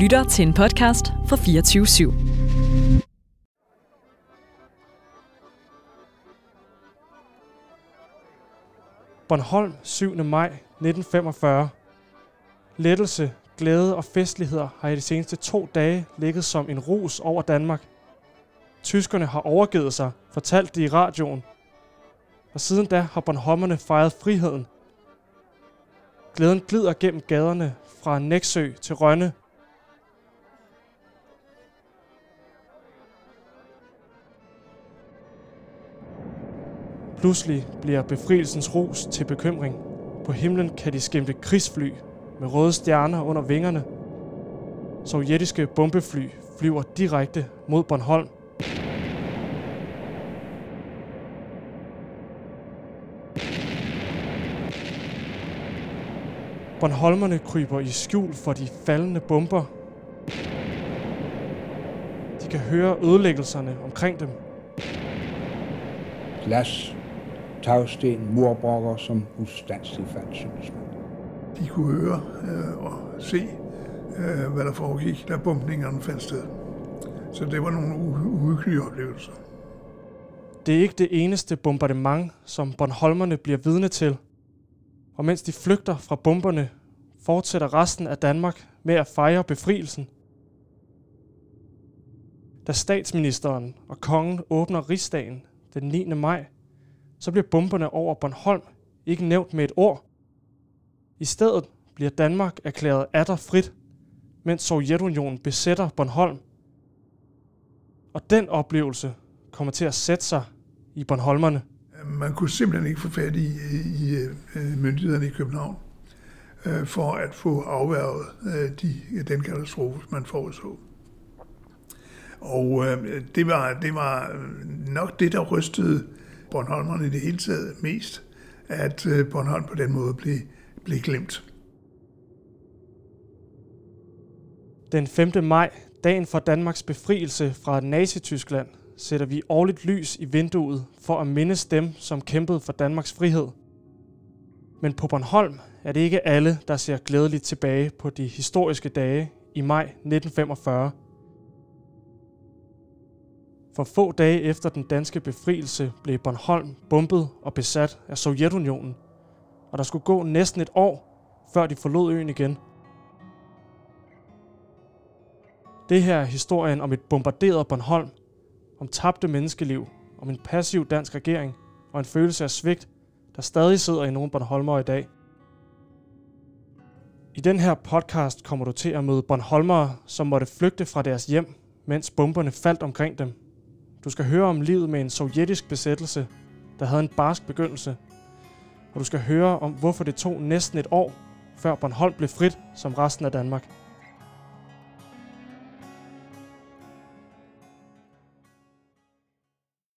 lytter til en podcast fra 24 /7. Bornholm 7. maj 1945. Lettelse, glæde og festligheder har i de seneste to dage ligget som en rus over Danmark. Tyskerne har overgivet sig, fortalt det i radioen. Og siden da har Bornholmerne fejret friheden. Glæden glider gennem gaderne fra Næksø til Rønne. Pludselig bliver befrielsens ros til bekymring. På himlen kan de skimte krigsfly med røde stjerner under vingerne. Sovjetiske bombefly flyver direkte mod Bornholm. Bornholmerne kryber i skjul for de faldende bomber. De kan høre ødelæggelserne omkring dem. Glas, tagsten, murbrokker, som ustandsligt faldt, synes man. De kunne høre øh, og se, øh, hvad der foregik, da bombningerne fandt sted. Så det var nogle uhyggelige oplevelser. Det er ikke det eneste bombardement, som Bornholmerne bliver vidne til. Og mens de flygter fra bomberne, fortsætter resten af Danmark med at fejre befrielsen. Da statsministeren og kongen åbner rigsdagen den 9. maj, så bliver bomberne over Bornholm ikke nævnt med et ord. I stedet bliver Danmark erklæret atter frit, mens Sovjetunionen besætter Bornholm. Og den oplevelse kommer til at sætte sig i Bornholmerne. Man kunne simpelthen ikke få fat i, i, i myndighederne i København øh, for at få afværget øh, de, den katastrofe, man foreså. Og øh, det, var, det var nok det, der rystede Bornholmerne i det hele taget mest, at øh, Bornholm på den måde blev, blev glemt. Den 5. maj, dagen for Danmarks befrielse fra Nazi-Tyskland, sætter vi årligt lys i vinduet for at mindes dem, som kæmpede for Danmarks frihed. Men på Bornholm er det ikke alle, der ser glædeligt tilbage på de historiske dage i maj 1945. For få dage efter den danske befrielse blev Bornholm bombet og besat af Sovjetunionen, og der skulle gå næsten et år, før de forlod øen igen. Det her er historien om et bombarderet Bornholm, om tabte menneskeliv, om en passiv dansk regering og en følelse af svigt, der stadig sidder i nogle Bornholmer i dag. I den her podcast kommer du til at møde Bornholmere, som måtte flygte fra deres hjem, mens bomberne faldt omkring dem. Du skal høre om livet med en sovjetisk besættelse, der havde en barsk begyndelse. Og du skal høre om, hvorfor det tog næsten et år, før Bornholm blev frit som resten af Danmark.